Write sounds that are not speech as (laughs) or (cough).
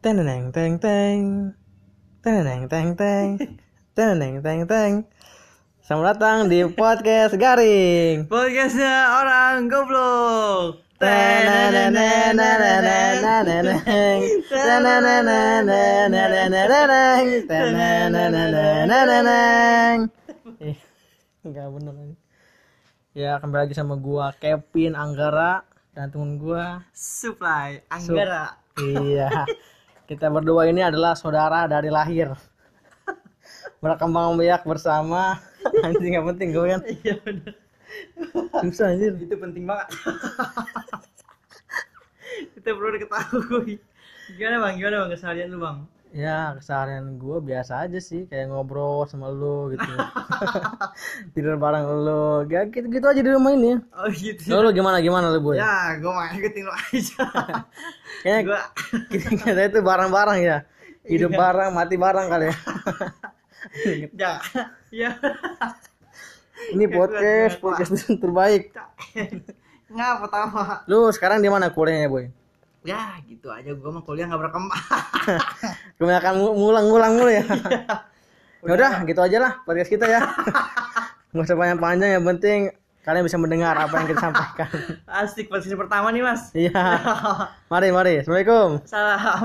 teneneng teng teng teneneng teng teng teneneng teng teng (laughs) Selamat datang di podcast garing (laughs) podcastnya orang goblok Enggak bener Ya kembali lagi sama gua Kevin Anggara dan temen gua Supply Anggara. Iya. Kita berdua ini adalah saudara dari lahir. (laughs) Berkembang biak bersama. (laughs) Anjing nggak penting gue kan. Iya benar. Susah anjir. Itu penting banget. (laughs) Itu perlu diketahui. Gimana bang? Gimana bang keseharian lu bang? Ya keseharian gue biasa aja sih kayak ngobrol sama lu gitu. (laughs) Tidur bareng lu. Ya gitu, gitu aja di rumah ini. Oh gitu. Lu, lu gimana gimana lu boy? Ya, gue mah ikutin lu aja. (laughs) Kayaknya Gua kita, itu bareng-bareng ya. Hidup Iya. bareng, mati bareng kali ya. (laughs) ya. Ya. Ini podcast, podcast terbaik. Ngapa tawa? Lu sekarang di mana kuliahnya boy? Ya, gitu aja gue mah kuliah nggak berkembang. Kebanyakan ngu- ngulang-ngulang mulu ya. (laughs) ya udah, gitu aja lah podcast kita ya. (laughs) Nggak usah panjang-panjang, yang penting kalian bisa mendengar apa yang kita sampaikan. (laughs) Asik posisi pertama nih mas. Iya. Mari, mari. Assalamualaikum. Salam.